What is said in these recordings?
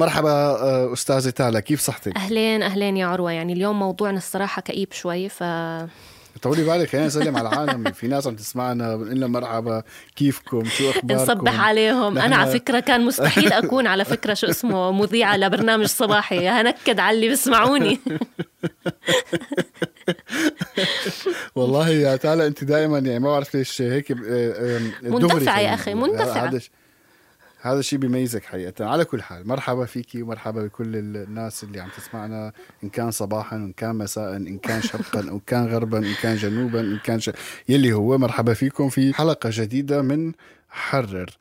مرحبا آه، أستاذة تالا كيف صحتك؟ أهلين أهلين يا عروة. يعني اليوم موضوعنا الصراحة كئيب شوي ف طولي بالك خلينا نسلم على العالم. في ناس عم تسمعنا بنقول لهم مرحبا كيفكم؟ شو أخباركم؟ نصبح عليهم. أنا على فكرة كان مستحيل أكون على فكرة شو اسمه مذيعة لبرنامج صباحي. هنكد على اللي بيسمعوني. والله يا تالا أنت دائما يعني ما بعرف ليش هيك آه، آم، دغري خلينا يا أخي، نقول. هذا الشيء بيميزك حقيقة. على كل حال مرحبا فيكي ومرحبا بكل الناس اللي عم تسمعنا إن كان صباحا وإن كان مساء إن كان شرقا وإن كان غربا إن كان جنوبا إن كان ش... يلي هو مرحبا فيكم في حلقة جديدة من حرر.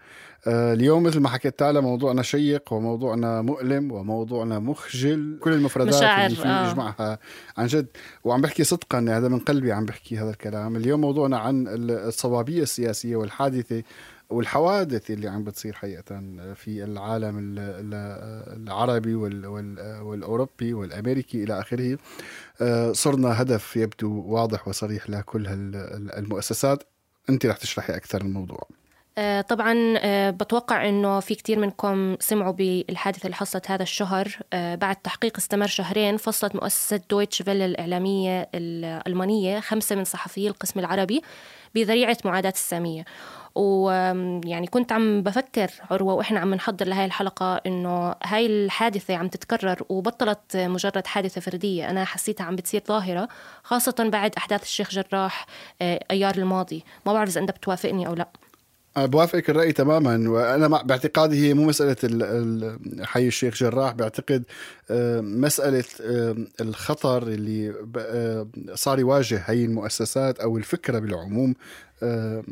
آه، اليوم مثل ما حكيت تعالى موضوعنا شيق وموضوعنا مؤلم وموضوعنا مخجل. كل المفردات مشاعر، اللي فيه آه. نجمعها عن جد. وعم بحكي صدقا هذا من قلبي عم بحكي هذا الكلام. اليوم موضوعنا عن الصوابية السياسية والحادثة والحوادث اللي عم بتصير حقيقة في العالم ال- ال- العربي وال- وال- والأوروبي والأمريكي إلى آخره. آه، صرنا هدف يبدو واضح وصريح لكل المؤسسات. أنت رح تشرحي أكثر الموضوع. آه، طبعا آه، بتوقع إنه في كتير منكم سمعوا بالحادثة اللي حصلت هذا الشهر. بعد تحقيق استمر شهرين فصلت مؤسسة دويتشه فيله الإعلامية الألمانية خمسة من صحفيي القسم العربي بذريعة معاداة السامية. ويعني كنت عم بفكر عروة وإحنا عم نحضر لهي الحلقة إنه هاي الحادثة عم تتكرر وبطلت مجرد حادثة فردية. أنا حسيتها عم بتصير ظاهرة خاصة بعد أحداث الشيخ جراح آه، أيار الماضي. ما بعرف إذا أنت بتوافقني أو لا. أنا بوافقك الرأي تماما وأنا باعتقادي هي مو مسألة حي الشيخ جراح بعتقد آه، مسألة آه، الخطر اللي صار يواجه هي المؤسسات أو الفكرة بالعموم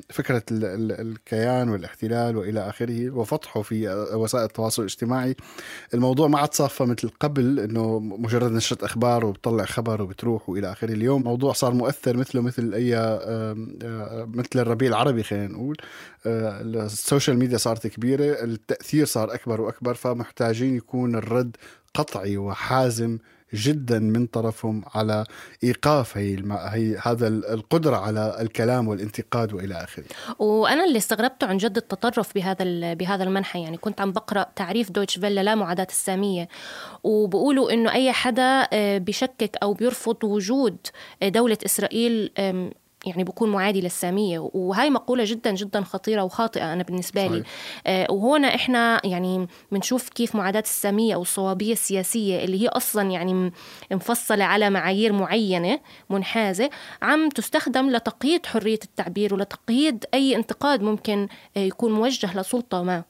فكرة ال- ال- الكيان والاحتلال وإلى آخره وفضحه في آه، وسائل التواصل الاجتماعي. الموضوع ما عاد صافة مثل قبل إنه مجرد نشرة أخبار وبتطلع خبر وبتروح وإلى آخره. اليوم موضوع صار مؤثر مثله مثل أي آم، آه، مثل الربيع العربي خلينا نقول. آه، ال social media صارت كبيرة التأثير صار أكبر وأكبر فمحتاجين يكون الرد قطعي وحازم جدا من طرفهم على إيقاف هي, الم... هي هذا ال- القدرة على الكلام والانتقاد وإلى آخره. وأنا اللي استغربته عن جد التطرف بهذا ال- بهذا المنحى يعني كنت عم بقرأ تعريف دويتش فيلا لا معاداة السامية وبقولوا إنه أي حدا آه، بشكك أو بيرفض وجود آه، دولة إسرائيل يعني بكون معادي للسامية وهاي مقولة جدا جدا خطيرة وخاطئة أنا بالنسبة لي. آه، وهنا إحنا يعني بنشوف كيف معاداة السامية أو الصوابية السياسية اللي هي أصلا يعني مفصلة على معايير معينة منحازة عم تستخدم لتقييد حرية التعبير ولتقييد أي انتقاد ممكن آه، يكون موجه لسلطة ما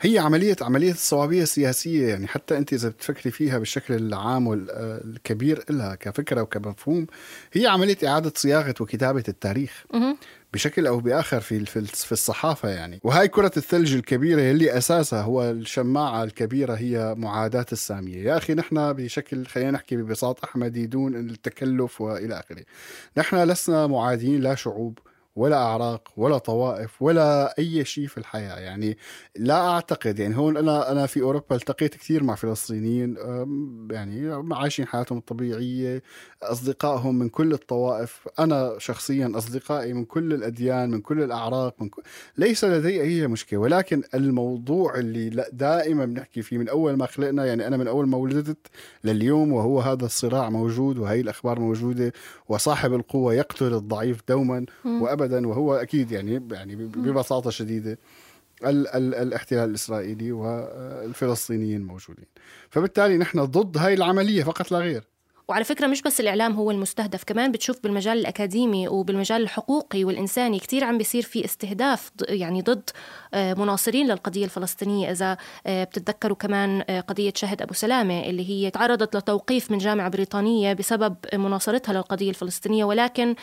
هي عملية عملية الصوابية السياسية يعني حتى أنت إذا بتفكري فيها بالشكل العام والكبير لها كفكرة وكمفهوم هي عملية إعادة صياغة وكتابة التاريخ. بشكل أو بآخر في في الصحافة يعني. وهاي كرة الثلج الكبيرة اللي أساسها هو الشماعة الكبيرة هي معاداة السامية. يا أخي نحن بشكل خلينا نحكي ببساطه أحمدي دون التكلف وإلى آخره. نحن لسنا معادين لا شعوب. ولا أعراق ولا طوائف ولا أي شيء في الحياة. يعني لا أعتقد يعني هون أنا أنا في أوروبا التقيت كثير مع فلسطينيين يعني عايشين حياتهم الطبيعية أصدقائهم من كل الطوائف. أنا شخصيا أصدقائي من كل الأديان من كل الأعراق من كل... ليس لدي أي مشكلة. ولكن الموضوع اللي دائما بنحكي فيه من أول ما خلقنا يعني أنا من أول ما ولدت لليوم وهو هذا الصراع موجود وهي الأخبار موجودة وصاحب القوة يقتل الضعيف دوما وابدا وهو أكيد يعني يعني ببساطة شديدة ال ال الاحتلال الإسرائيلي والفلسطينيين موجودين. فبالتالي نحن ضد هاي العملية فقط لا غير. وعلى فكرة مش بس الإعلام هو المستهدف كمان بتشوف بالمجال الأكاديمي وبالمجال الحقوقي والإنساني كتير عم بيصير في استهداف يعني ضد آه، مناصرين للقضية الفلسطينية. إذا آه، بتتذكروا كمان آه، قضية شهد أبو سلامة اللي هي تعرضت لتوقيف من جامعة بريطانية بسبب مناصرتها للقضية الفلسطينية ولكن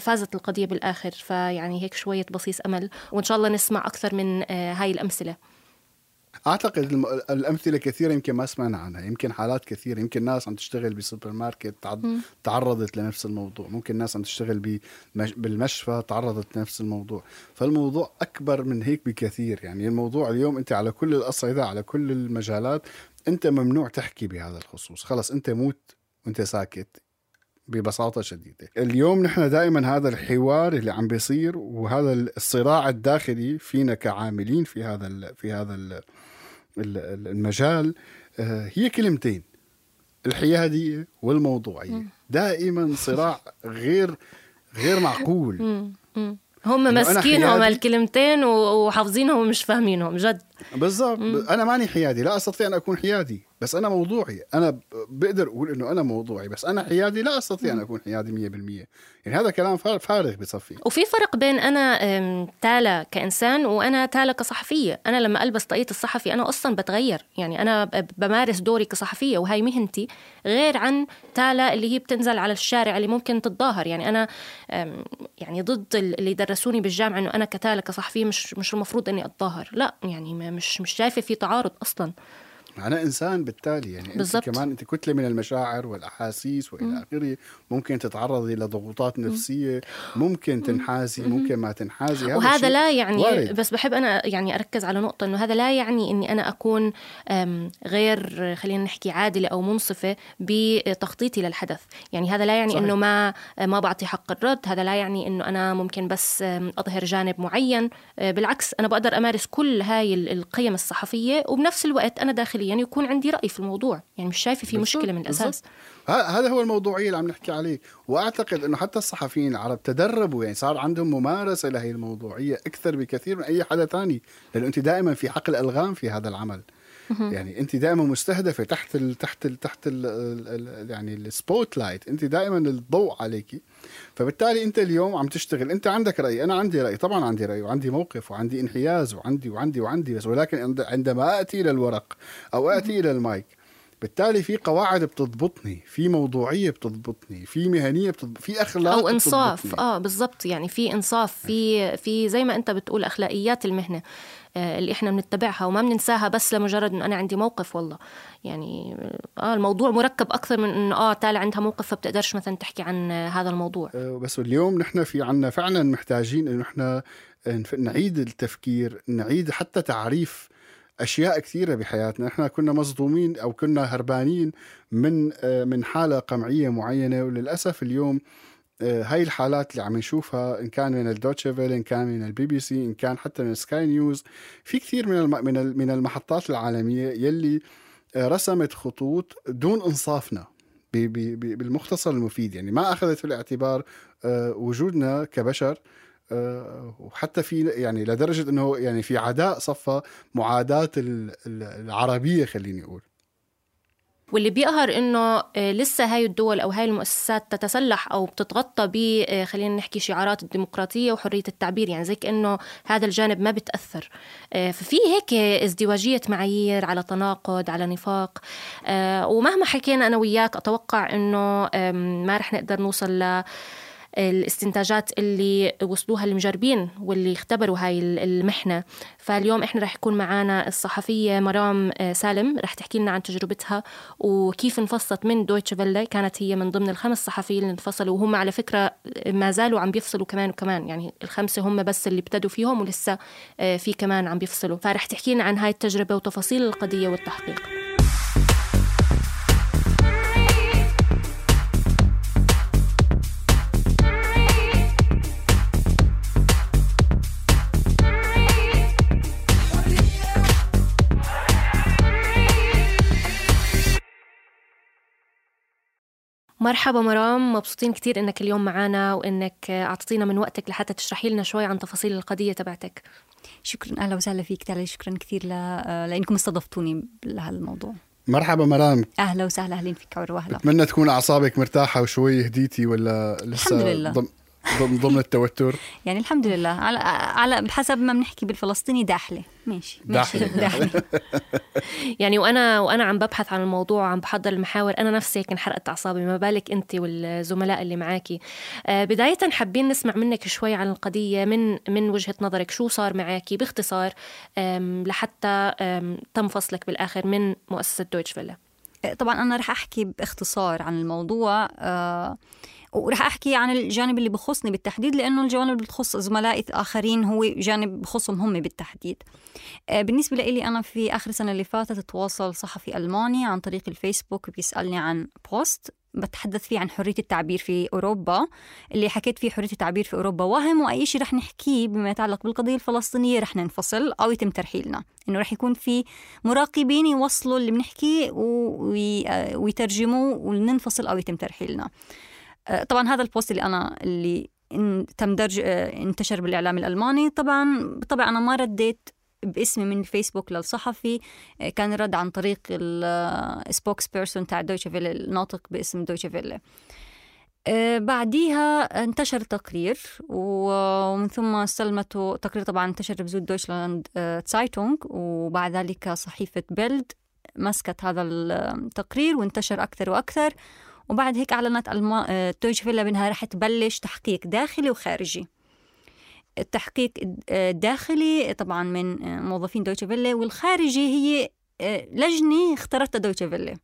فازت القضية بالآخر. فيعني هيك شوية بصيص أمل وإن شاء الله نسمع أكثر من هاي الأمثلة. أعتقد الأمثلة كثيرة يمكن ما سمعنا عنها. يمكن حالات كثيرة. يمكن ناس عم تشتغل بسوبر ماركت تعرضت لنفس الموضوع. ممكن ناس عم تشتغل بالمشفى تعرضت لنفس الموضوع. فالموضوع أكبر من هيك بكثير. يعني الموضوع اليوم أنت على كل الأصعدة على كل المجالات أنت ممنوع تحكي بهذا الخصوص. خلص أنت موت وأنت ساكت ببساطة شديدة. اليوم نحن دائما هذا الحوار اللي عم بيصير وهذا الصراع الداخلي فينا كعاملين في هذا ال في هذا ال المجال آه، هي كلمتين الحياديه والموضوعيه دائما صراع غير غير معقول. هم ماسكينهم الكلمتين وحافظينهم ومش فاهمينهم جد. بالضبط. أنا ماني حيادي لا أستطيع أن أكون حيادي بس أنا موضوعي. أنا بقدر أقول إنه أنا موضوعي بس أنا حيادي لا أستطيع أن أكون حيادي 100% يعني هذا كلام فارغ بصفي. وفي فرق بين أنا تالا كإنسان وأنا تالا كصحفية. أنا لما ألبس طاقية الصحفي أنا أصلا بتغير. يعني أنا بمارس دوري كصحفية وهي مهنتي غير عن تالا اللي هي بتنزل على الشارع اللي ممكن تتظاهر. يعني أنا يعني ضد اللي درسوني بالجامعة إنه أنا كتالا كصحفية مش مش المفروض إني أتظاهر. لا يعني مش مش شايفة في تعارض أصلا. أنا إنسان بالتالي يعني بالزبط. أنت كمان أنت كتلة من المشاعر والأحاسيس وإلى آخره. ممكن تتعرضي لضغوطات نفسية ممكن تنحازي ممكن ما تنحازي. هذا وهذا لا يعني وارد. بس بحب أنا يعني أركز على نقطة إنه هذا لا يعني إني أنا أكون غير خلينا نحكي عادلة أو منصفة بتخطيطي للحدث. يعني هذا لا يعني صحيح. إنه ما ما بعطي حق الرد. هذا لا يعني إنه أنا ممكن بس أظهر جانب معين. أه، بالعكس أنا بقدر أمارس كل هاي القيم الصحفية وبنفس الوقت أنا داخليا يعني يكون عندي رأي في الموضوع يعني مش شايفة في مشكلة من الأساس. هذا هو الموضوعية اللي عم نحكي عليه. وأعتقد أنه حتى الصحفيين العرب تدربوا يعني صار عندهم ممارسة لهي الموضوعية أكثر بكثير من أي حدا تاني لأنه أنت دائما في حقل ألغام في هذا العمل. يعني أنت دائما مستهدفة تحت ال تحت ال تحت ال ال يعني ال spotlight أنت دائما الضوء عليكي. فبالتالي انت اليوم عم تشتغل. انت عندك رأي. أنا عندي رأي. طبعا عندي رأي وعندي موقف وعندي انحياز وعندي وعندي وعندي بس ولكن عندما آتي إلى الورق أو آتي إلى المايك بالتالي في قواعد بتضبطني في موضوعية بتضبطني في مهنية بتضبط في أخلاق أو إنصاف. بتضبطني. آه بالضبط. يعني في إنصاف في في زي ما أنت بتقول أخلاقيات المهنة آه، اللي إحنا بنتبعها وما بننساها بس لمجرد انه أنا عندي موقف والله. يعني آه الموضوع مركب أكثر من إنه آه تالي عندها موقف فبتقدرش مثلا تحكي عن هذا الموضوع. آه، بس اليوم نحن في عنا فعلا محتاجين إنه نحن نعيد التفكير نعيد حتى تعريف أشياء كثيرة بحياتنا. إحنا كنا مصدومين أو كنا هربانين من آه، من حالة قمعية معينة وللأسف اليوم آه، هاي الحالات اللي عم نشوفها إن كان من الدويتشه فيله إن كان من البي بي سي إن كان حتى من سكاي نيوز في كثير من من من المحطات العالمية يلي آه، رسمت خطوط دون إنصافنا بالمختصر المفيد. يعني ما أخذت في الاعتبار وجودنا كبشر وحتى في يعني لدرجة إنه يعني في عداء صفى معاداة العربية خليني أقول. واللي بيقهر إنه آه، لسه هاي الدول أو هاي المؤسسات تتسلح أو بتتغطى ب آه، خلينا نحكي شعارات الديمقراطية وحرية التعبير يعني زي كأنه هذا الجانب ما بتأثر. آه، ففي هيك ازدواجية معايير على تناقض على نفاق. ومهما حكينا أنا وياك أتوقع إنه ما رح نقدر نوصل ل الاستنتاجات اللي وصلوها المجربين واللي اختبروا هاي المحنة. فاليوم إحنا رح يكون معنا الصحفية مرام آه، سالم رح تحكي لنا عن تجربتها وكيف انفصلت من دويتش فيلا كانت هي من ضمن الخمس صحفيين اللي انفصلوا وهم على فكرة ما زالوا عم بيفصلوا كمان وكمان. يعني الخمسة هم بس اللي ابتدوا فيهم ولسه آه، في كمان عم بيفصلوا. فرح تحكي لنا عن هاي التجربة وتفاصيل القضية والتحقيق. مرحبا مرام مبسوطين كثير إنك اليوم معنا وإنك اعطينا من وقتك لحتى تشرحي لنا شوي عن تفاصيل القضية تبعتك. شكرا أهلا وسهلا فيك تالي شكرا كثير ل... لإنكم استضفتوني لهالموضوع. مرحبا مرام أهلا وسهلا أهلين فيك عروة أهلا بتمنى تكون أعصابك مرتاحة وشوي هديتي ولا لسه الحمد لله. ضم... ضمن التوتر. يعني الحمد لله. على على بحسب ما بنحكي بالفلسطيني داحلة. ماشي. داحلة, داحلة. يعني وأنا وأنا عم ببحث عن الموضوع وعم بحضر المحاور. أنا نفسي هيك انحرقت أعصابي. ما بالك أنت والزملاء اللي معاكي. آه، بداية حابين نسمع منك شوي عن القضية من من وجهة نظرك. شو صار معاكي؟ باختصار لحتى تم فصلك بالآخر من مؤسسة دويتشه فيله. طبعا أنا رح أحكي باختصار عن الموضوع. أه ورح أحكي عن الجانب اللي بخصني بالتحديد لأنه الجوانب اللي بتخص زملائي الاخرين هو جانب بخصهم هم بالتحديد. آه، بالنسبة لي أنا في آخر السنة اللي فاتت تواصل صحفي ألماني عن طريق الفيسبوك بيسألني عن post بتحدث فيه عن حرية التعبير في أوروبا. اللي حكيت فيه حرية التعبير في أوروبا وهم وأي شيء رح نحكيه بما يتعلق بالقضية الفلسطينية رح ننفصل أو يتم ترحيلنا. إنه رح يكون في مراقبين يوصلوا اللي بنحكيه ويترجموا وننفصل أو يتم ترحيلنا. آه، طبعا هذا البوست اللي أنا اللي تم درج آه، انتشر بالإعلام الألماني. طبعا بالطبع أنا ما رديت باسمي من الفيسبوك للصحفي. آه، كان رد عن طريق ال spokesperson تاع دويتشه فيله الناطق باسم دويتشه فيله آه، بعديها انتشر تقرير ومن ثم استلمته تقرير طبعا انتشر بزود دويتشه تسايتونغ. وبعد ذلك صحيفة بيلد مسكت هذا التقرير وانتشر أكثر وأكثر. وبعد هيك أعلنت الما... دويتش فيلا بأنها رح تبلش تحقيق داخلي وخارجي. التحقيق الداخلي طبعا من موظفين دويتش فيلا والخارجي هي لجنة اختارتها دويتش فيلا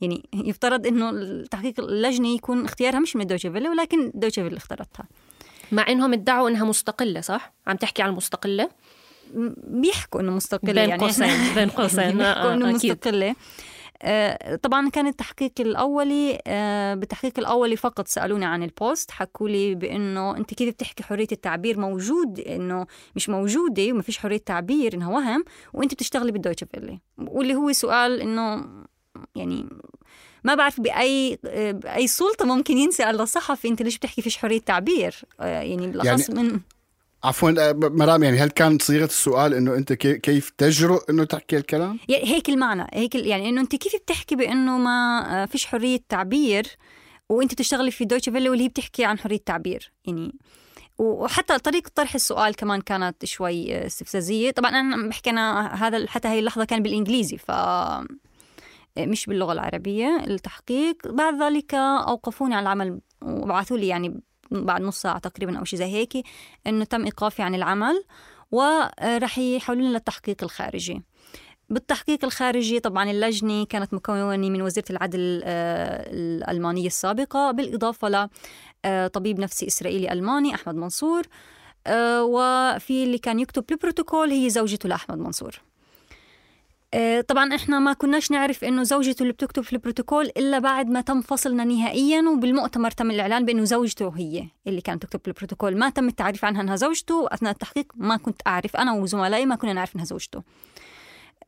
يعني يفترض إنه التحقيق اللجنه يكون اختيارها مش من دويتش فيلا ولكن دويتش فيلا اختارتها. مع إنهم ادعوا إنها مستقلة صح؟ عم تحكي عن المستقله بيحكوا إنه مستقلة بين يعني. قوسين بين قوسين. بيحكوا إنه مستقلة. آه، طبعا كان التحقيق الأولي آه، بالتحقيق الأولي فقط سألوني عن البوست حكوا لي بأنه أنت كيف بتحكي حرية التعبير؟ موجود إنه مش موجودة وما فيش حرية تعبير إنها وهم وأنت بتشتغلي بالدويتش فيلي. واللي هو سؤال إنه يعني ما بعرف بأي بأي سلطة ممكن ينسال لصحفي أنت ليش بتحكي فيش حرية تعبير؟ آه، يعني بالأخص يعني من عفوا آه، مرام يعني هل كان صيغة السؤال إنه أنت كيف تجرؤ إنه تحكي الكلام؟ هيك المعنى هيك يعني إنه أنت كيف بتحكي بإنه ما آه، فيش حرية تعبير وأنت بتشتغلي في دويتش فيلي واللي هي بتحكي عن حرية تعبير يعني. وحتى طريقة طرح السؤال كمان كانت شوي آه، استفزازية. طبعا أنا بحكي أنا هذا حتى هاي اللحظة كان بالإنجليزي ف مش باللغة العربية التحقيق. بعد ذلك أوقفوني عن العمل وبعثوا لي يعني بعد نص ساعة تقريبا أو شيء زي هيك إنه تم إيقافي عن العمل وراح يحولون للتحقيق الخارجي. بالتحقيق الخارجي طبعا اللجنة كانت مكونة من وزيرة العدل آه، الألمانية السابقة بالإضافة لطبيب نفسي إسرائيلي ألماني أحمد منصور آه، وفي اللي كان يكتب البروتوكول هي زوجته لأحمد منصور. آه، طبعا إحنا ما كناش نعرف إنه زوجته اللي بتكتب في البروتوكول إلا بعد ما تم فصلنا نهائيا وبالمؤتمر تم الإعلان بأنه زوجته هي اللي كانت تكتب في البروتوكول. ما تم التعريف عنها إنها زوجته أثناء التحقيق ما كنت أعرف أنا وزملائي ما كنا نعرف إنها زوجته.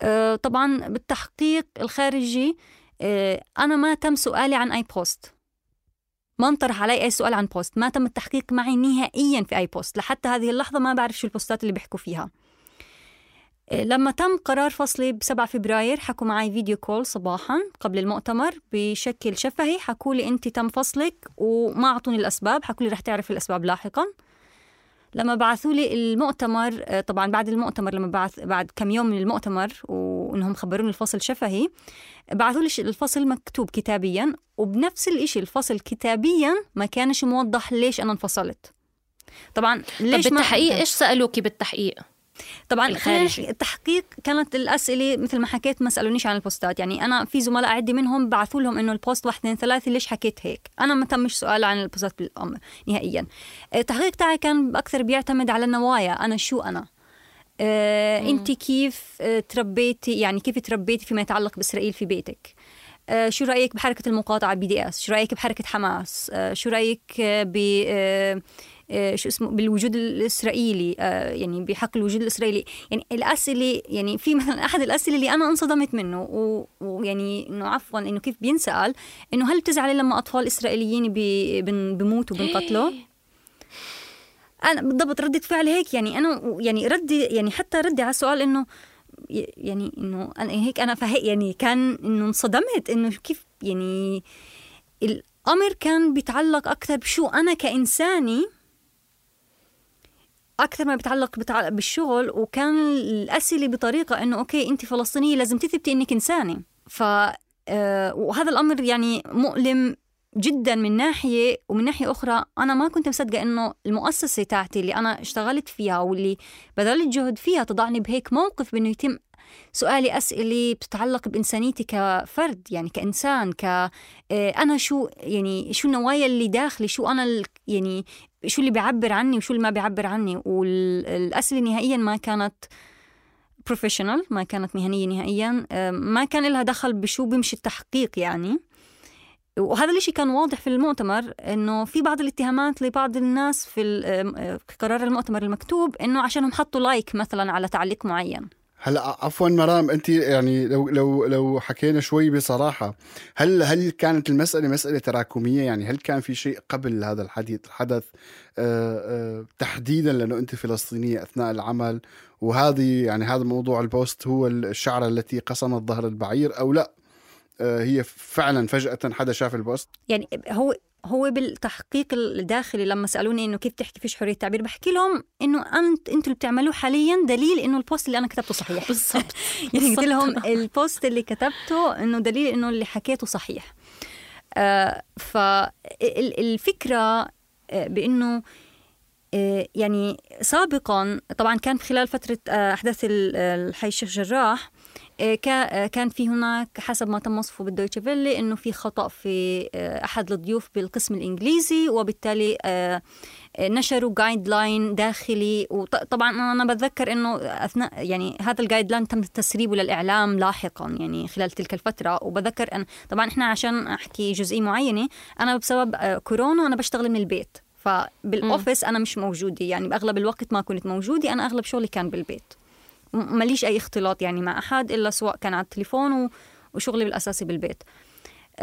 آه، طبعا بالتحقيق الخارجي آه، أنا ما تم سؤالي عن أي بوست ما انطرح علي أي سؤال عن بوست ما تم التحقيق معي نهائيا في أي بوست لحتى هذه اللحظة ما بعرف شو البوستات اللي بيحكوا فيها. لما تم قرار فصلي ب 7 فبراير حكوا معي video call صباحا قبل المؤتمر بشكل شفهي. حكوا لي انت تم فصلك وما أعطوني الأسباب. حكوا لي رح تعرف الأسباب لاحقا. لما بعثوا لي المؤتمر طبعا بعد المؤتمر لما بعث بعد كم يوم من المؤتمر وإنهم خبروني الفصل شفهي بعثوا لي الفصل مكتوب كتابيا وبنفس الشيء الفصل كتابيا ما كانش موضح ليش أنا انفصلت. طبعا ليش طب بالتحقيق إيش سالوكي بالتحقيق؟ طبعا الخارجي. التحقيق كانت الأسئلة مثل ما حكيت ما سألونيش عن البوستات. يعني أنا في زملاء عندي منهم بعثوا لهم إنه البوست واحد اثنين ثلاثة ليش حكيت هيك؟ أنا ما تمش سؤال عن البوستات بالامر نهائيا. التحقيق تاعي كان أكثر بيعتمد على النوايا أنا شو أنا؟ آه انت كيف آه تربيتي؟ يعني كيف تربيتي فيما يتعلق بإسرائيل في بيتك؟ آه شو رأيك بحركة المقاطعة BDS شو رأيك بحركة حماس؟ آه شو رأيك ب آه آه، شو اسمه بالوجود الإسرائيلي آه، يعني بحق الوجود الإسرائيلي. يعني الأسئلة يعني في مثلا أحد الأسئلة اللي أنا انصدمت منه ويعني إنه عفوا إنه كيف بينسأل إنه هل بتزعلي لما أطفال إسرائيليين بموتوا بنقتلوا؟ أنا بالضبط ردة فعل هيك. يعني أنا يعني ردي يعني حتى ردي على السؤال إنه يعني إنه أنا هيك أنا فهي يعني كان إنه انصدمت إنه كيف يعني الأمر كان بيتعلق أكثر بشو أنا كانساني أكثر ما بيتعلق بالشغل وكان الأسئلة بطريقة إنه أوكي انت فلسطينية لازم تثبتي إنك إنسانة. ف آه، وهذا الأمر يعني مؤلم جدا من ناحية ومن ناحية أخرى أنا ما كنت مصدقة إنه المؤسسة تاعتي اللي أنا اشتغلت فيها واللي بذلت جهد فيها تضعني بهيك موقف بإنه يتم سؤالي أسئلة بتتعلق بإنسانيتي كفرد يعني كإنسان ك آه، أنا شو يعني شو النوايا اللي داخلي شو أنا يعني شو اللي بيعبر عني وشو اللي ما بيعبر عني. والأسئلة نهائيا ما كانت بروفيشنال ما كانت مهنية نهائيا آه، ما كان لها دخل بشو بيمشي التحقيق يعني. وهذا الشيء كان واضح في المؤتمر إنه في بعض الاتهامات لبعض الناس في في قرار المؤتمر المكتوب إنه عشانهم حطوا like مثلا على تعليق معين. هلا عفوا مرام انت يعني لو لو لو حكينا شوي بصراحة هل هل كانت المسألة مسألة تراكمية؟ يعني هل كان في شيء قبل هذا الحديث الحدث آه، آه، تحديدا لأنه أنت فلسطينية أثناء العمل وهذه يعني هذا موضوع البوست هو الشعرة التي قسمت ظهر البعير أو لا؟ آه، هي فعلا فجأة حدا شاف البوست؟ يعني هو هو بالتحقيق الداخلي لما سألوني إنه كيف تحكي فيش حرية تعبير بحكي لهم إنه انت أنتوا اللي بتعملوه حاليا دليل إنه البوست اللي أنا كتبته صحيح. بالضبط. يعني قلت. لهم البوست اللي كتبته إنه دليل إنه اللي حكيته صحيح. آه فالفكرة آه، بإنه آه، يعني سابقا طبعا كان خلال فترة آه، أحداث ال- الحي الشيخ جراح كان في هناك حسب ما تم وصفه بالدويتشه فيلي إنه في خطأ في آه، أحد الضيوف بالقسم الإنجليزي وبالتالي آه، آه، نشروا guideline داخلي وطبعا أنا بتذكر إنه أثناء يعني هذا ال guideline تم تسريبه للإعلام لاحقا يعني خلال تلك الفترة. وبذكر إن طبعا إحنا عشان أحكي جزئية معينة أنا بسبب آه، كورونا أنا بشتغل من البيت. فبال office أنا مش موجودة يعني بأغلب الوقت ما كنت موجودة أنا أغلب شغلي كان بالبيت. ماليش أي اختلاط يعني مع أحد إلا سواء كان على التليفون وشغلي بالأساسي بالبيت.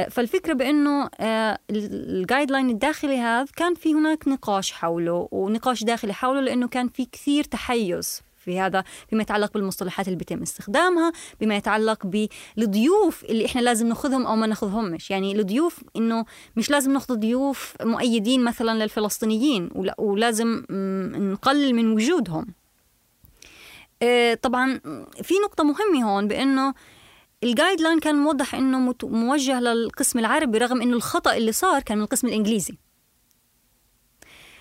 فالفكرة بإنه آه، الجايد لاين الداخلي هذا كان في هناك نقاش حوله ونقاش داخلي حوله لإنه كان في كثير تحيز في هذا بما يتعلق بالمصطلحات اللي بيتم استخدامها بما يتعلق بالضيوف اللي إحنا لازم ناخذهم أو ما ناخذهمش. يعني الضيوف إنه مش لازم ناخذ ضيوف مؤيدين مثلا للفلسطينيين ولا- ولازم نقلل من وجودهم. طبعا في نقطة مهمة هون بأنه الجايد لاين كان موضح إنه موجه للقسم العربي رغم إنه الخطأ اللي صار كان من القسم الإنجليزي.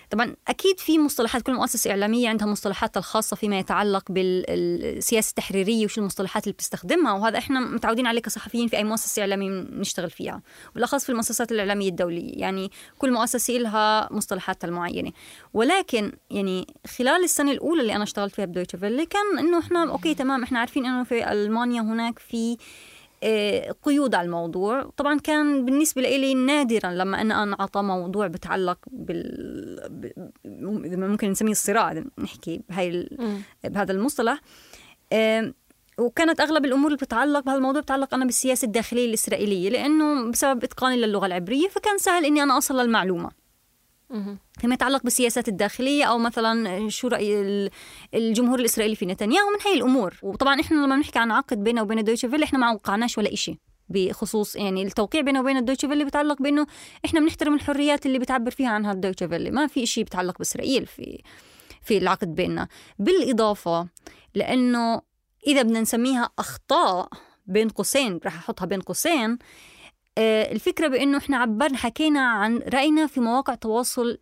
طبعا أكيد في مصطلحات كل مؤسسة إعلامية عندها مصطلحاتها الخاصة فيما يتعلق بالسياسة التحريرية وش المصطلحات اللي بتستخدمها وهذا إحنا متعودين عليه كصحفيين في أي مؤسسة إعلامية نشتغل فيها بالأخص في المؤسسات الإعلامية الدولية يعني كل مؤسسة لها مصطلحاتها المعينة. ولكن يعني خلال السنة الأولى اللي أنا اشتغلت فيها بدويتشه فيلي كان إنه إحنا أوكي تمام إحنا عارفين إنه في ألمانيا هناك في قيود على الموضوع. طبعا كان بالنسبة لي نادرا لما أنا أنعطى موضوع بتعلق بال ممكن نسميه الصراع نحكي بهاي ال... بهذا المصطلح. آم، وكانت أغلب الأمور اللي بتتعلق بهذا الموضوع بتتعلق أنا بالسياسة الداخلية الإسرائيلية لأنه بسبب إتقاني للغة العبرية فكان سهل إني أنا أصل للمعلومة. فيما يتعلق بالسياسات الداخلية أو مثلا شو رأي ال- الجمهور الإسرائيلي في نتنياهو من هاي الأمور. وطبعا إحنا لما بنحكي عن عقد بينه وبين الدويتشه فيلي إحنا ما وقعناش ولا إشي بخصوص يعني التوقيع بينه وبين الدويتشه فيلي بيتعلق بأنه إحنا بنحترم الحريات اللي بتعبر فيها عنها الدويتشه فيلي ما في شيء بيتعلق بإسرائيل في في العقد بيننا. بالإضافة لأنه إذا بدنا نسميها أخطاء بين قوسين رح أحطها بين قوسين الفكرة بإنه إحنا عبرنا حكينا عن رأينا في مواقع التواصل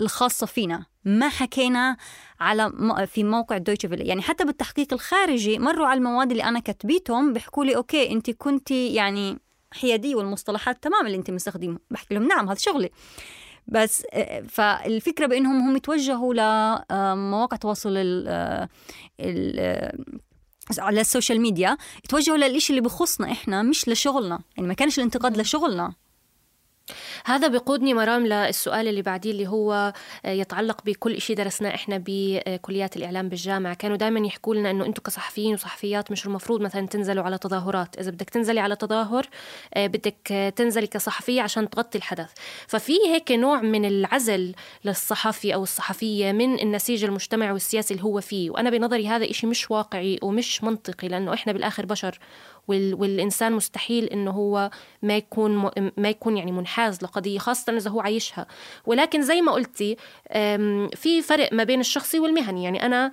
الخاصة فينا. ما حكينا على في موقع دويتشه فيلي يعني حتى بالتحقيق الخارجي مروا على المواد اللي أنا كتبيتهم بيحكوا لي أوكي أنت كنتي يعني حيادية والمصطلحات تمام اللي أنت مستخدمها بحكي لهم نعم هذا شغلي. بس آه، فالفكرة بإنهم هم يتوجهوا لمواقع التواصل ال آه، ال- آه، على ال social media يتوجهوا للإشي اللي بخصنا إحنا مش لشغلنا. يعني ما كانش الانتقاد لشغلنا. هذا بيقودني مرام للسؤال اللي بعديه اللي هو آه، يتعلق بكل شيء درسناه إحنا بكليات الإعلام بالجامعة. كانوا دائما يحكوا لنا إنه أنتم كصحفيين وصحفيات مش المفروض مثلا تنزلوا على تظاهرات. إذا بدك تنزلي على تظاهر آه، بدك آه، تنزلي كصحفيه عشان تغطي الحدث. ففي هيك نوع من العزل للصحفي أو الصحفية من النسيج المجتمعي والسياسي اللي هو فيه. وأنا بنظري هذا إشي مش واقعي ومش منطقي لأنه إحنا بالآخر بشر وال... والإنسان مستحيل انه هو ما يكون م... ما يكون يعني منحاز لقضية خاصة إذا هو عايشها. ولكن زي ما قلتي في فرق ما بين الشخصي والمهني. يعني أنا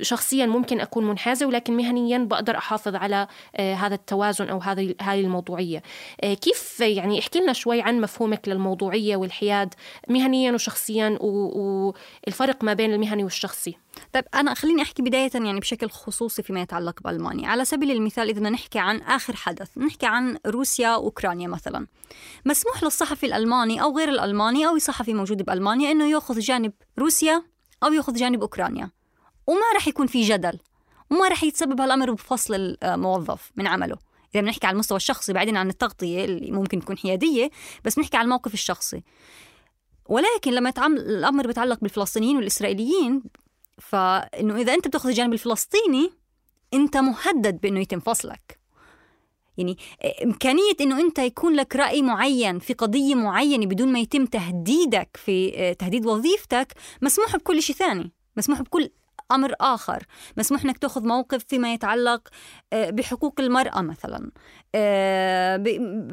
شخصيا ممكن أكون منحازة ولكن مهنيا بقدر أحافظ على آه، هذا التوازن أو هذه هذه الموضوعية. آه، كيف يعني احكي لنا شوي عن مفهومك للموضوعية والحياد مهنيا وشخصيا والفرق ما بين المهني والشخصي. طيب أنا خليني أحكي بداية يعني بشكل خصوصي فيما يتعلق بألمانيا. على سبيل المثال إذا نحكي عن آخر حدث نحكي عن روسيا وأوكرانيا مثلا. مسموح للصحفي الألماني أو غير الألماني أو صحفي موجود بألمانيا إنه يأخذ جانب روسيا أو يأخذ جانب أوكرانيا. وما رح يكون في جدل وما رح يتسبب هالأمر بفصل الموظف من عمله. إذا بنحكي على المستوى الشخصي بعيدا عن التغطية اللي ممكن تكون حيادية بس بنحكي على الموقف الشخصي. ولكن لما يتعامل الأمر بيتعلق بالفلسطينيين والإسرائيليين فإنه إذا أنت بتأخذ الجانب الفلسطيني أنت مهدد بأنه يتم فصلك. يعني إمكانية إنه أنت يكون لك رأي معين في قضية معينة بدون ما يتم تهديدك في آه، تهديد وظيفتك مسموح بكل شيء ثاني مسموح بكل أمر آخر. مسموح أنك تأخذ موقف فيما يتعلق آه، بحقوق المرأة مثلا. آه،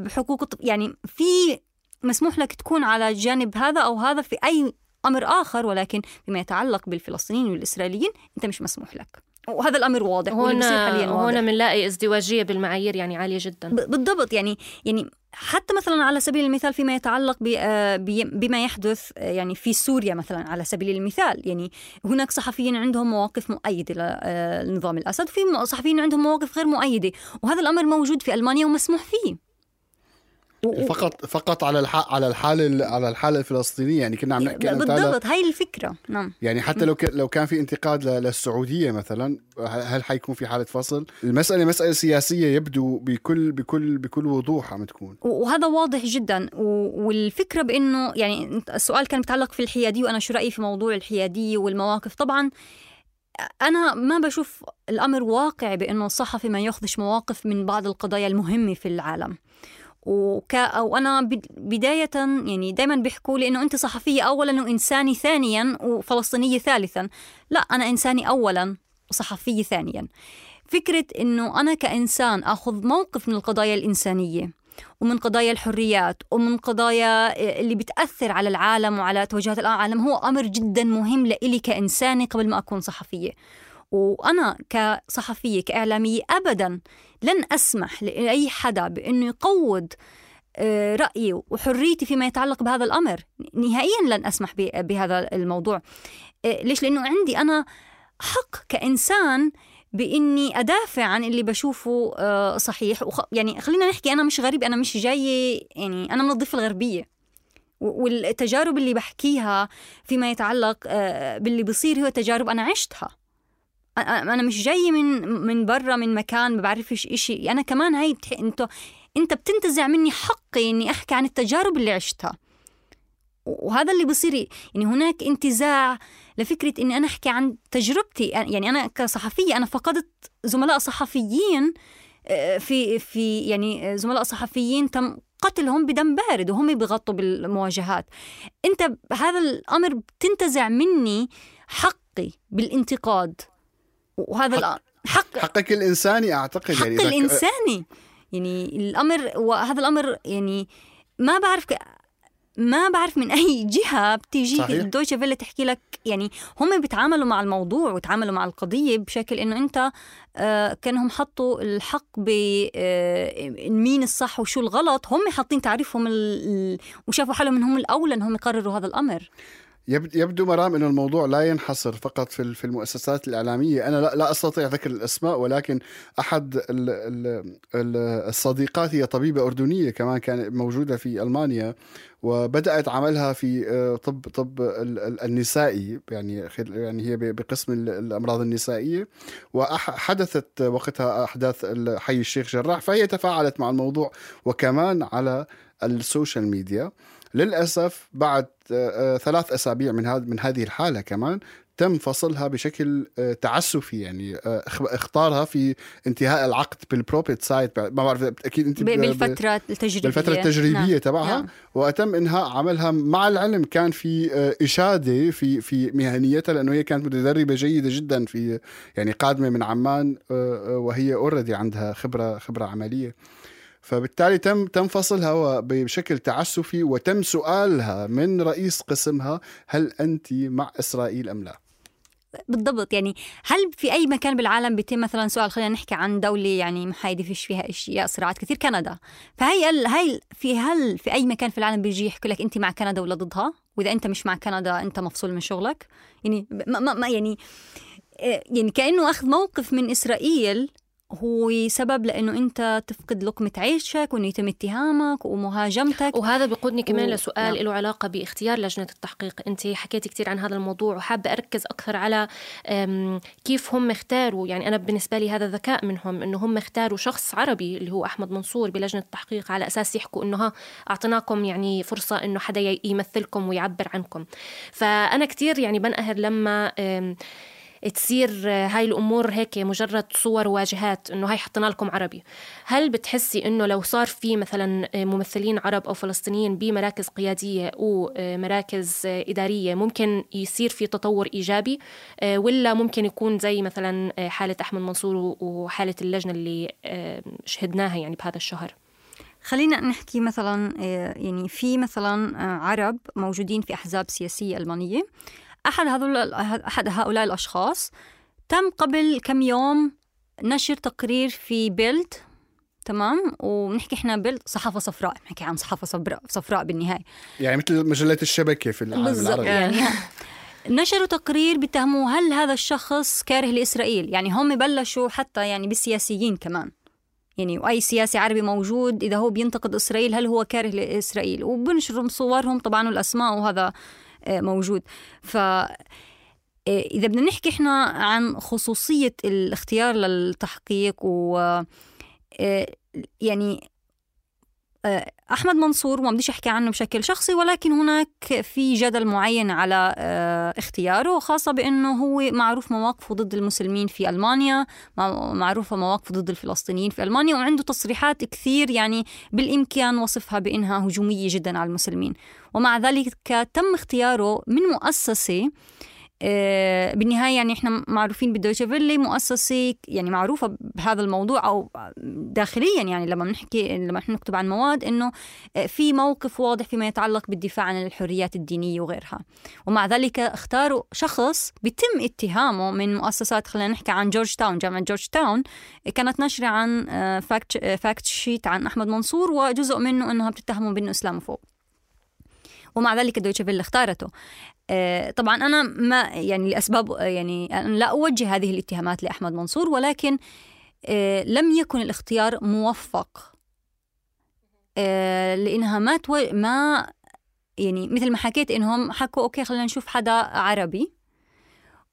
بحقوق يعني في مسموح لك تكون على جانب هذا أو هذا في أي أمر آخر ولكن فيما يتعلق بالفلسطينيين والإسرائيليين أنت مش مسموح لك. وهذا الأمر واضح هنا هنا بنلاقي ازدواجية بالمعايير يعني عالية جدا. بالضبط يعني يعني حتى مثلا على سبيل المثال فيما يتعلق آه، بما يحدث آه، يعني في سوريا مثلا على سبيل المثال يعني هناك صحفيين عندهم مواقف مؤيدة لنظام الأسد وفي صحفيين عندهم مواقف غير مؤيدة وهذا الأمر موجود في ألمانيا ومسموح فيه. فقط فقط على الح... على الحالة على الحالة الفلسطينية يعني كنا عم نحكي بالضبط هاي الفكرة. نعم. يعني حتى لو ك... لو كان في انتقاد للسعودية مثلا هل حيكون في حالة فصل؟ المسألة مسألة سياسية يبدو بكل بكل بكل وضوح عم تكون. وهذا واضح جدا. والفكرة بإنه يعني السؤال كان متعلق في الحيادية وأنا شو رأيي في موضوع الحيادية والمواقف. طبعا أنا ما بشوف الأمر واقع بأنه الصحفي ما يأخذش مواقف من بعض القضايا المهمة في العالم. وك أو أنا بداية يعني دائما بيحكوا لي إنه أنت صحفية أولا وإنساني ثانيا وفلسطينية ثالثا. لا أنا إنساني أولا وصحفية ثانيا. فكرة إنه أنا كإنسان أخذ موقف من القضايا الإنسانية ومن قضايا الحريات ومن قضايا اللي بتأثر على العالم وعلى توجهات العالم هو أمر جدا مهم لإلي كإنسانة قبل ما أكون صحفية. وأنا كصحفية كإعلامية أبدا لن أسمح لأي حدا بأنه يقوض آه، رأيي وحريتي فيما يتعلق بهذا الأمر. نهائيا لن أسمح بهذا الموضوع. آه، ليش؟ لأنه عندي أنا حق كإنسان بإني أدافع عن اللي بشوفه آه، صحيح. وخ... يعني خلينا نحكي أنا مش غريب أنا مش جاية يعني أنا من الضفة الغربية. والتجارب اللي بحكيها فيما يتعلق باللي بصير هو تجارب أنا عشتها. أنا مش جاي من من برا من مكان ما بعرفش إشي. أنا كمان هاي بتح... انت أنت بتنتزع مني حقي إني أحكي عن التجارب اللي عشتها. وهذا اللي بصير يعني هناك انتزاع لفكرة إني أنا أحكي عن تجربتي. يعني أنا كصحفية أنا فقدت زملاء صحفيين في في يعني زملاء صحفيين تم قتلهم بدم بارد وهم بيغطوا بالمواجهات. أنت هذا الأمر بتنتزع مني حقي بالانتقاد. وهذا حق حق حقك الإنساني أعتقد حق يعني الإنساني. يعني الأمر وهذا الأمر يعني ما بعرف ك... ما بعرف من أي جهة بتيجي الدويتشة فيلا تحكي لك يعني هم بيتعاملوا مع الموضوع وتعاملوا مع القضية بشكل إنه أنت آه كأنهم حطوا الحق ب آه مين الصح وشو الغلط هم حاطين تعريفهم ال... وشافوا حالهم إنهم الأولى إنهم يقرروا هذا الأمر. يبدو مرام إنه الموضوع لا ينحصر فقط في في المؤسسات الإعلامية، أنا لا, أستطيع ذكر الأسماء ولكن أحد الصديقات هي طبيبة أردنية كمان كانت موجودة في ألمانيا وبدأت عملها في آه، طب طب النسائي يعني يعني هي بقسم الأمراض النسائية. وحدثت وقتها أحداث حي الشيخ جراح فهي تفاعلت مع الموضوع وكمان على ال social media. للأسف بعد ثلاث أسابيع من هذه من هذه الحالة كمان تم فصلها بشكل آه، تعسفي يعني اختارها في انتهاء العقد بال Probezeit ما بعرف أكيد أنت بالفترة التجريبية. بالفترة التجريبية نعم. تبعها. نعم. وتم إنهاء عملها مع العلم. كان في إشادة في في مهنيتها لأنه هي كانت متدربة جيدة جدا في يعني قادمة من عمان وهي اوريدي عندها خبرة خبرة عملية. فبالتالي تم تم فصلها بشكل تعسفي وتم سؤالها من رئيس قسمها هل أنت مع إسرائيل أم لا؟ بالضبط يعني هل في أي مكان بالعالم بيتم مثلا سؤال خلينا نحكي عن دولة يعني محايدة فيش فيها أشياء صراعات كثير كندا فهي. هي في هل في أي مكان في العالم بيجي يحكي لك أنت مع كندا ولا ضدها وإذا أنت مش مع كندا أنت مفصول من شغلك يعني ما, ما, ما يعني آه، يعني كأنه أخذ موقف من إسرائيل هو سبب لأنه أنت تفقد لقمة عيشك وإنه يتم اتهامك ومهاجمتك. وهذا بيقودني كمان و- لسؤال نعم. له علاقة باختيار لجنة التحقيق. أنت حكيتي كثير عن هذا الموضوع وحابة أركز أكثر على كيف هم اختاروا. يعني أنا بالنسبة لي هذا ذكاء منهم إنه هم اختاروا شخص عربي اللي هو أحمد منصور بلجنة التحقيق على أساس يحكوا إنه ها أعطيناكم يعني فرصة إنه حدا يمثلكم ويعبر عنكم. فأنا كثير يعني بنقهر لما تصير هاي الأمور هيك مجرد صور وواجهات إنه هاي حطينا لكم عربي. هل بتحسي إنه لو صار في مثلا ممثلين عرب أو فلسطينيين بمراكز قيادية ومراكز إدارية ممكن يصير في تطور إيجابي ولا ممكن يكون زي مثلا حالة أحمد منصور وحاله اللجنة اللي شهدناها يعني بهذا الشهر؟ خلينا نحكي مثلا آه، يعني في مثلا آه، عرب موجودين في أحزاب سياسية ألمانية. أحد هذول احد هؤلاء الأشخاص تم قبل كم يوم نشر تقرير في بيلد تمام؟ وبنحكي إحنا بيلد صحافة صفراء بنحكي عن صحافة صفراء صفراء بالنهاية. يعني مثل مجلات الشبكة في العالم العربي. يعني نشروا تقرير بيتهموا هل هذا الشخص كاره لإسرائيل؟ يعني هم بلشوا حتى يعني بالسياسيين كمان. يعني واي سياسي عربي موجود إذا هو بينتقد إسرائيل هل هو كاره لإسرائيل؟ وبنشروا صورهم طبعا والاسماء وهذا آه، موجود. ف آه، إذا بدنا نحكي إحنا عن خصوصية الاختيار للتحقيق و آه، يعني آه، أحمد منصور وما بديش أحكي عنه بشكل شخصي ولكن هناك في جدل معين على آه، اختياره خاصة بأنه هو معروف مواقفه ضد المسلمين في ألمانيا مع- معروفة مواقفه ضد الفلسطينيين في ألمانيا وعنده تصريحات كثير يعني بالإمكان وصفها بأنها هجومية جدا على المسلمين. ومع ذلك تم اختياره من مؤسسة آه، بالنهاية يعني إحنا معروفين بالدويتشه فيلي مؤسسة يعني معروفة بهذا الموضوع أو داخليا يعني لما بنحكي لما إحنا نكتب عن مواد إنه آه، في موقف واضح فيما يتعلق بالدفاع عن الحريات الدينية وغيرها. ومع ذلك اختاروا شخص بيتم اتهامه من مؤسسات خلينا نحكي عن جورج تاون جامعة جورج تاون كانت ناشره عن آه، فاكت fact sheet عن أحمد منصور وجزء منه إنها بتتهمه بإنه إسلاموفوب. ومع ذلك الدويتشه فيل اختارته. آه، طبعا أنا ما يعني لأسباب يعني أنا لا أوجه هذه الاتهامات لأحمد منصور ولكن آه، لم يكن الاختيار موفق آه، لأنها ما. ما يعني مثل ما حكيت إنهم حكوا okay خلينا نشوف حدا عربي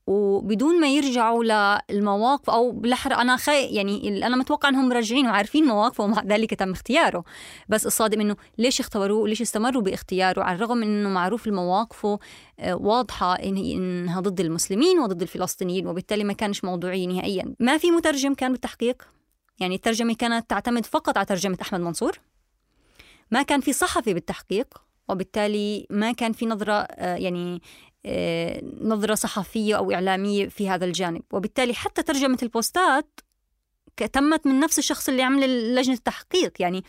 وبدون ما يرجعوا للمواقف أو بالأحرى أنا خي يعني أنا متوقع إنهم راجعين وعارفين مواقفه ومع ذلك تم اختياره. بس الصادم إنه ليش اختاروه وليش استمروا باختياره؟ على الرغم من إنه معروف المواقفه آه، واضحة إنها ضد المسلمين وضد الفلسطينيين وبالتالي ما كانش موضوعي نهائيا. ما في مترجم كان بالتحقيق؟ يعني الترجمة كانت تعتمد فقط على ترجمة أحمد منصور؟ ما كان في صحفي بالتحقيق؟ وبالتالي ما كان في نظرة آه، يعني نظرة صحفية أو إعلامية في هذا الجانب. وبالتالي حتى ترجمة البوستات تمت من نفس الشخص اللي عمل لجنة التحقيق. يعني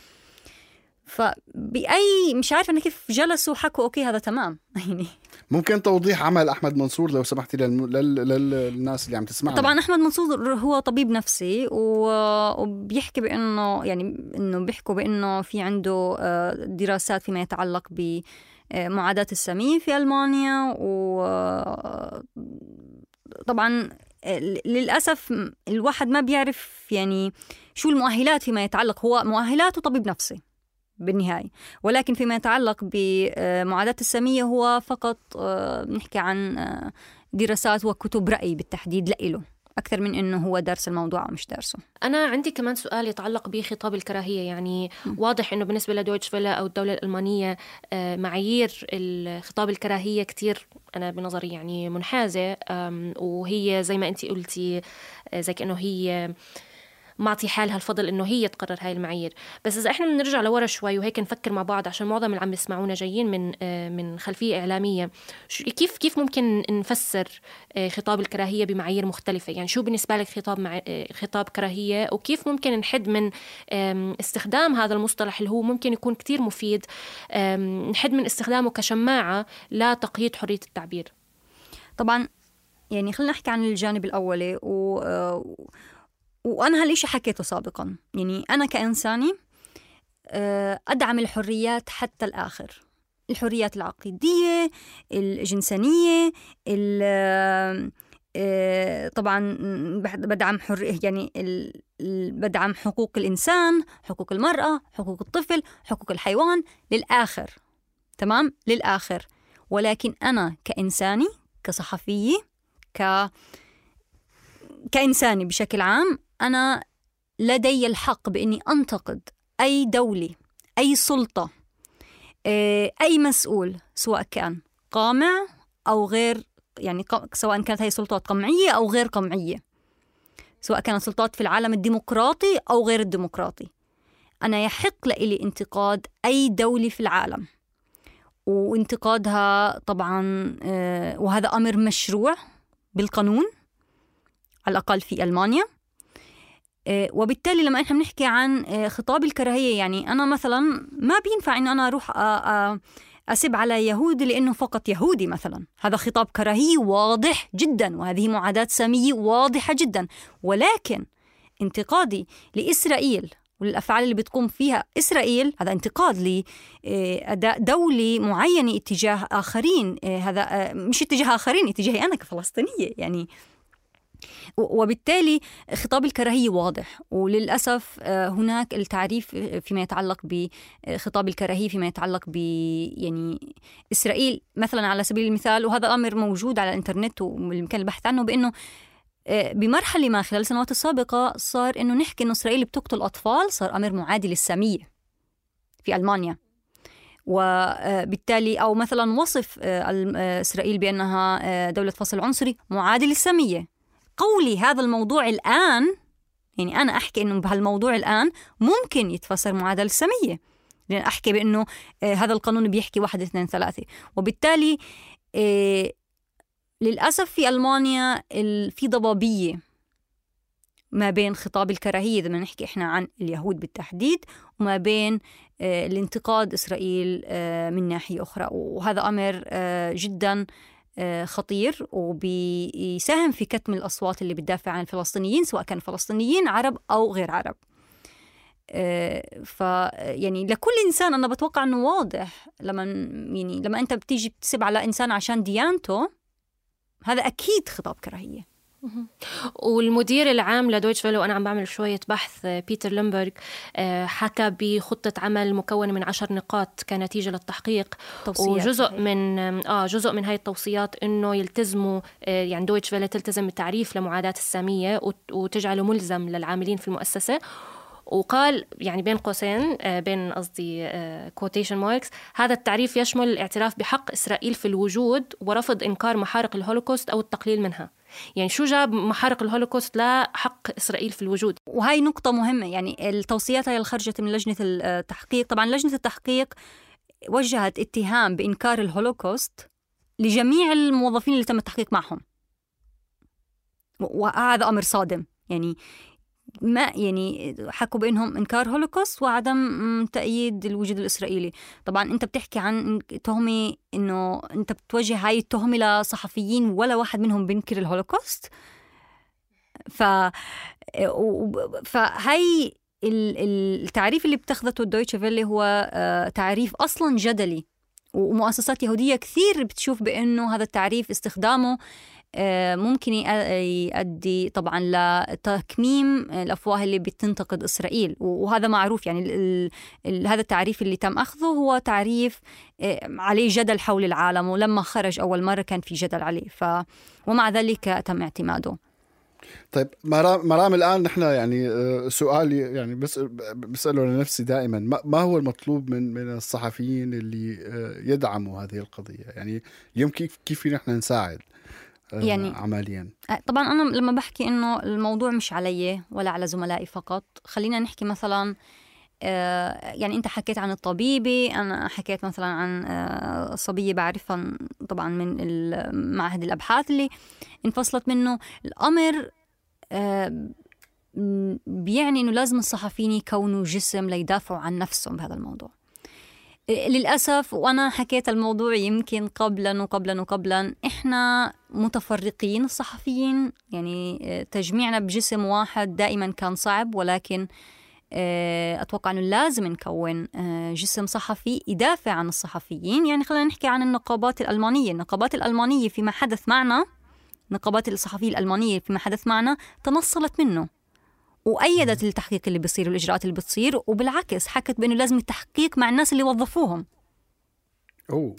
فبأي مش عارفة أنا كيف جلسوا وحكوا أوكي هذا تمام. يعني ممكن توضيح عمل أحمد منصور لو سمحتي للم... لل... لل... للناس اللي عم تسمعنا. طبعا أحمد منصور هو طبيب نفسي و- وبيحكي بأنه يعني إنه بيحكوا بأنه في عنده آه، دراسات فيما يتعلق ب معاداة السمين في ألمانيا و طبعا آه، للأسف الواحد ما بيعرف يعني شو المؤهلات فيما يتعلق. هو مؤهلاته طبيب نفسي بالنهاية ولكن فيما يتعلق بمعاداة السامية هو فقط آه، بنحكي عن آه، دراسات وكتب رأي بالتحديد لإله أكثر من إنه هو دارس الموضوع أو مش دارسه أنا عندي كمان سؤال يتعلق بخطاب الكراهية يعني واضح أنه بالنسبة لدويتش فيلا أو الدولة الألمانية آه، معايير خطاب الكراهية كتير أنا بنظري يعني منحازة آم، وهي زي ما أنت قلتي آه، زي كأنه هي معطي حالها الفضل إنه هي تقرر هاي المعايير. بس إذا إحنا بنرجع لورا شوي وهيك نفكر مع بعض عشان معظم اللي عم يسمعونا جايين من آه، من خلفية إعلامية كيف كيف ممكن نفسر آه، خطاب الكراهية بمعايير مختلفة؟ يعني شو بالنسبة لك خطاب مع... آه، خطاب كراهية؟ وكيف ممكن نحد من استخدام هذا المصطلح اللي هو ممكن يكون كتير مفيد نحد من استخدامه كشماعة لتقييد حرية التعبير؟ طبعا يعني خلينا نحكي عن الجانب الأولي و... وأنا هالإشي حكيته سابقا. يعني أنا كإنساني آه، أدعم الحريات حتى الآخر. الحريات العقيدية الجنسانية ال- آه، آه، طبعا بدعم حر يعني بدعم حقوق الإنسان حقوق المرأة حقوق الطفل حقوق الحيوان للآخر. تمام؟ للآخر. ولكن أنا كإنساني كصحفية ك كإنساني بشكل عام أنا لدي الحق بإني أنتقد أي دولة أي سلطة آه، أي مسؤول سواء كان قامع أو غير يعني سواء كانت هي سلطات قمعية أو غير قمعية. سواء كانت سلطات في العالم الديمقراطي أو غير الديمقراطي. أنا يحق لي انتقاد أي دولة في العالم. وانتقادها طبعا آه، وهذا أمر مشروع بالقانون على الأقل في ألمانيا. وبالتالي لما إحنا بنحكي عن آه، خطاب الكراهية يعني أنا مثلا ما بينفع إنه أنا أروح أسب على يهودي لأنه فقط يهودي مثلا. هذا خطاب كراهيه واضح جدا وهذه معاداة سامية واضحة جدا. ولكن انتقادي لإسرائيل والأفعال اللي بتقوم فيها إسرائيل هذا انتقاد لاداء آه، دولي معينه اتجاه آخرين هذا مش اتجاه آخرين اتجاهي أنا كفلسطينية يعني وبالتالي خطاب الكراهية واضح. وللأسف آه، هناك التعريف فيما يتعلق بخطاب الكراهية فيما يتعلق ب يعني إسرائيل مثلا على سبيل المثال. وهذا الأمر موجود على الإنترنت وبالإمكان البحث عنه بأنه آه، بمرحلة ما خلال السنوات السابقة صار إنه نحكي إنه إسرائيل بتقتل أطفال صار أمر معادي للسامية في ألمانيا. وبالتالي أو مثلا وصف آه، إسرائيل بأنها دولة فصل عنصري معادي للسامية. قولي هذا الموضوع الآن يعني أنا أحكي إنه بهالموضوع الآن ممكن يتفسر معادلة السمية لأن أحكي بأنه آه هذا القانون بيحكي واحد اثنين ثلاثة. وبالتالي آه للأسف في ألمانيا في ضبابية ما بين خطاب الكراهية إذا نحكي إحنا عن اليهود بالتحديد وما بين آه الانتقاد إسرائيل من ناحية أخرى. وهذا أمر جدا خطير وبيساهم في كتم الأصوات اللي بتدافع عن الفلسطينيين سواء كانوا فلسطينيين عرب أو غير عرب. آه، ف يعني لكل إنسان أنا بتوقع إنه واضح لما يعني لما أنت بتيجي بتسب على إنسان عشان ديانته هذا أكيد خطاب كراهية. والمدير العام لدويتشه فيله وأنا عم بعمل شوية بحث بيتر لومبرغ آه، حكى بخطة عمل مكونة من عشر نقاط كنتيجة للتحقيق. توصيات وجزء من آه جزء من هاي التوصيات إنه يلتزموا آه، يعني دويتشه فيله تلتزم بالتعريف لمعاداة السامية وتجعله ملزم للعاملين في المؤسسة. وقال يعني بين قوسين آه، بين قصدي quotation marks هذا التعريف يشمل الاعتراف بحق إسرائيل في الوجود ورفض إنكار محارق الهولوكوست أو التقليل منها. يعني شو جاب محارق الهولوكوست لحق إسرائيل في الوجود؟ وهي نقطة مهمة يعني التوصيات اللي خرجت من لجنة التحقيق. طبعا لجنة التحقيق وجهت اتهام بإنكار الهولوكوست لجميع الموظفين اللي تم التحقيق معهم. وهذا أمر صادم. يعني ما يعني حكوا بينهم إنكار هولوكوست وعدم تأييد الوجود الإسرائيلي. طبعا أنت بتحكي عن تهمة إنه أنت بتوجه هاي التهمة لصحفيين ولا واحد منهم بينكر الهولوكوست. ف فهي التعريف اللي بتاخذته الدويتشه فيلي هو آه، تعريف أصلا جدلي. ومؤسسات يهودية كثير بتشوف بأنه هذا التعريف استخدامه ممكن يؤدي طبعا لتكميم الأفواه اللي بتنتقد إسرائيل. وهذا معروف يعني هذا التعريف اللي تم أخذه هو تعريف آه، عليه جدل حول العالم ولما خرج أول مرة كان في جدل عليه. ف ومع ذلك تم اعتماده. طيب مرام الآن نحن يعني آه، سؤالي يعني بس بسأله لنفسي دائما. ما هو المطلوب من من الصحفيين اللي يدعموا هذه القضية؟ يعني اليوم كيف كيف نحن نساعد؟ آه، يعني عمليا. آه، طبعا أنا لما بحكي إنه الموضوع مش علي ولا على زملائي فقط خلينا نحكي مثلا آه، يعني أنت حكيت عن الطبيبة أنا حكيت مثلا عن صبية بعرفها طبعا من معهد الأبحاث اللي انفصلت منه. الأمر بيعني إنه لازم الصحفيين يكونوا جسم ليدافعوا عن نفسهم بهذا الموضوع. للأسف وأنا حكيت الموضوع يمكن قبلا وقبلا وقبلا إحنا متفرقين الصحفيين يعني آه، تجميعنا بجسم واحد دائما كان صعب ولكن آه، أتوقع أنه لازم نكون آه، جسم صحفي يدافع عن الصحفيين. يعني خلينا نحكي عن النقابات الألمانية. النقابات الألمانية فيما حدث معنا نقابات الصحفية الألمانية فيما حدث معنا تنصلت منه. وأيدت التحقيق اللي بيصير والإجراءات اللي بتصير وبالعكس حكت بأنه لازم التحقيق مع الناس اللي وظفوهم. أوه.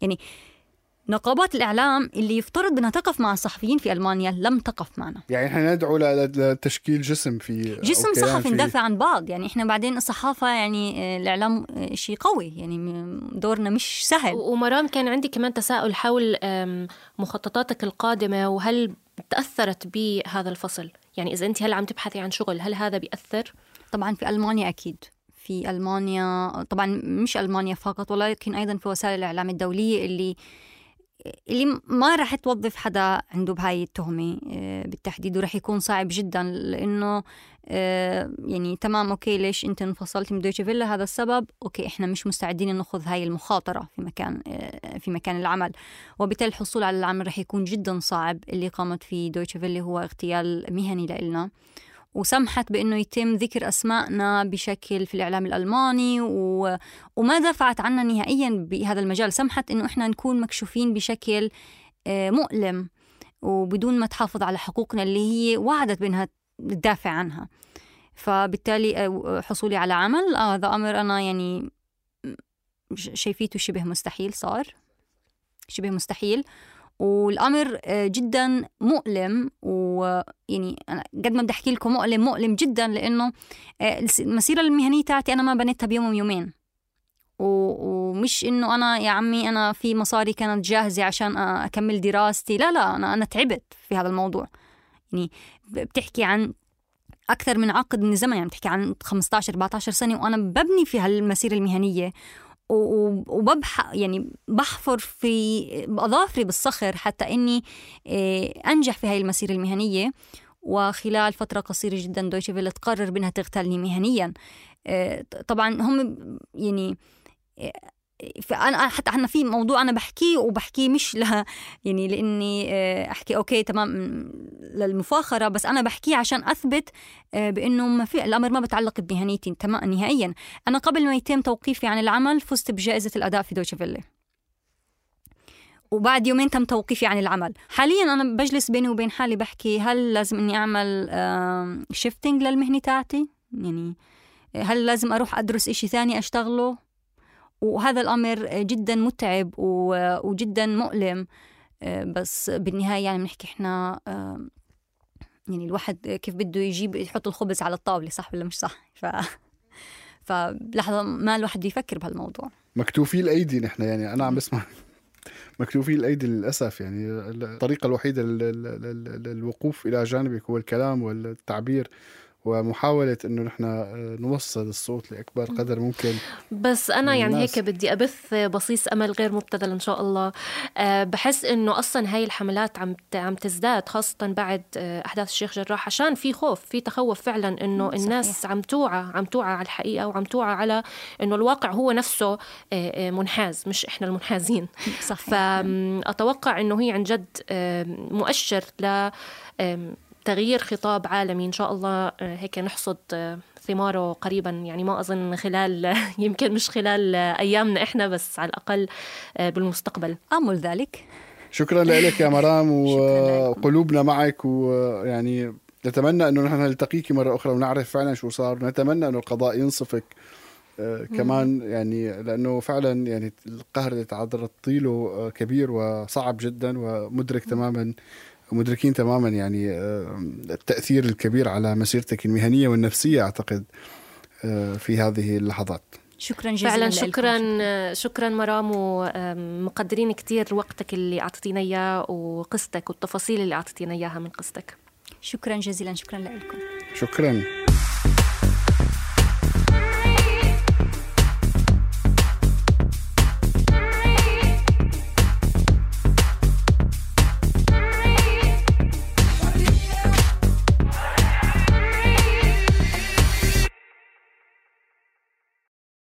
يعني نقابات الإعلام اللي يفترض أنها تقف مع الصحفيين في ألمانيا لم تقف معنا. يعني إحنا ندعو ل- لتشكيل جسم في جسم كيان صحفي في- ندافع عن بعض. يعني إحنا بعدين الصحافة يعني آه، الإعلام آه، شيء قوي. يعني دورنا مش سهل. ومرام كان عندي كمان تساؤل حول مخططاتك القادمة وهل تأثرت بهذا الفصل؟ يعني إذا أنت هل عم تبحثي عن شغل هل هذا بيأثر؟ طبعا في ألمانيا أكيد في ألمانيا طبعا مش ألمانيا فقط ولكن أيضا في وسائل الإعلام الدولية اللي اللي ما راح توظف حدا عنده بهاي التهمة آه، بالتحديد ورح يكون صعب جدا لأنه آه، يعني تمام okay ليش أنت انفصلت من دويتشه فيلا هذا السبب. okay إحنا مش مستعدين نأخذ هاي المخاطرة في مكان آه، في مكان العمل. وبالتالي الحصول على العمل رح يكون جدا صعب. اللي قامت فيه دويتشه فيلا هو اغتيال مهني لإلنا. وسمحت بإنه يتم ذكر اسمائنا بشكل في الإعلام الألماني و... وما دفعت عنا نهائيا بهذا المجال. سمحت إنه إحنا نكون مكشوفين بشكل آه، مؤلم وبدون ما تحافظ على حقوقنا اللي هي وعدت بإنها تدافع عنها. فبالتالي آه، حصولي على عمل. آه، هذا أمر أنا يعني ش- شايفيته شبه مستحيل صار شبه مستحيل. والأمر آه، جدا مؤلم ويعني أنا قد ما بدي أحكي لكم مؤلم مؤلم جدا لأنه آه، المسيرة المهنية تاعتي أنا ما بنيتها بيوم ويومين ومش إنه أنا يا عمي أنا في مصاري كانت جاهزة عشان أكمل دراستي. لا لا أنا أنا تعبت في هذا الموضوع. يعني بتحكي عن أكثر من عقد من الزمن يعني بتحكي عن 15 14 سنة وأنا ببني في هالمسيرة المهنية. وببح يعني بحفر في اظافري بالصخر حتى إني آه، أنجح في هاي المسيرة المهنية. وخلال فترة قصيرة جدا دويتشه فيلا تقرر بأنها تغتالني مهنيا. آه، طبعا هم يعني آه، فانا حتى أنا في موضوع أنا بحكيه وبحكيه مش لها يعني لإني آه، أحكي أوكي تمام للمفاخرة بس أنا بحكيه عشان أثبت آه، بإنه ما في الأمر ما بتعلق بمهنيتي تمام نهائيا. أنا قبل ما يتم توقيفي عن العمل فزت بجائزة الأداء في دويتشه فيلا وبعد يومين تم توقيفي عن العمل. حاليا أنا بجلس بيني وبين حالي بحكي هل لازم إني أعمل شيفتنج للمهنة تاعتي؟ يعني هل لازم أروح أدرس إشي ثاني أشتغله؟ وهذا الأمر جدا متعب وجدا مؤلم. آه، بس بالنهاية يعني بنحكي إحنا آه، يعني الواحد كيف بده يجيب يحط الخبز على الطاولة صح ولا مش صح؟ ف فلحظة ما الواحد يفكر بهالموضوع. مكتوفي الأيدي نحن يعني أنا عم بسمع. مكتوفي الأيدي للأسف يعني الطريقة الوحيدة لل- لل- لل- للوقوف إلى جانبك هو الكلام والتعبير. ومحاولة إنه نحن نوصل الصوت لأكبر قدر ممكن بس أنا يعني الناس. هيك بدي أبث بصيص أمل غير مبتذل إن شاء الله أه بحس إنه أصلا هاي الحملات عم عم تزداد خاصة بعد أه أحداث الشيخ جراح عشان في خوف في تخوف فعلا إنه صحيح. الناس عم توعى عم توعى على الحقيقة وعم توعى على إنه الواقع هو نفسه آه، منحاز مش إحنا المنحازين صح فأتوقع أنه هي عن جد مؤشر ل تغيير خطاب عالمي إن شاء الله آه، هيك نحصد آه، ثماره قريبا. يعني ما أظن خلال يمكن مش خلال آه، أيامنا إحنا بس على الأقل بالمستقبل. أمل ذلك. شكرا لك يا مرام. وقلوبنا معك ويعني نتمنى أنه نحن نلتقيك مرة أخرى ونعرف فعلا شو صار. نتمنى أنه القضاء ينصفك آه، كمان يعني لأنه فعلا يعني القهر اللي تعرضت له كبير وصعب جدا ومدرك تماما. مدركين تماما يعني آه، التأثير الكبير على مسيرتك المهنية والنفسية أعتقد آه، في هذه اللحظات. شكرا جزيلا فعلا. شكرا آه، شكرا مرام ومقدرين كتير وقتك اللي أعطيتينا إياه وقصتك والتفاصيل اللي أعطيتينا إياها من قصتك. شكرا جزيلا شكرا لكم. شكرا.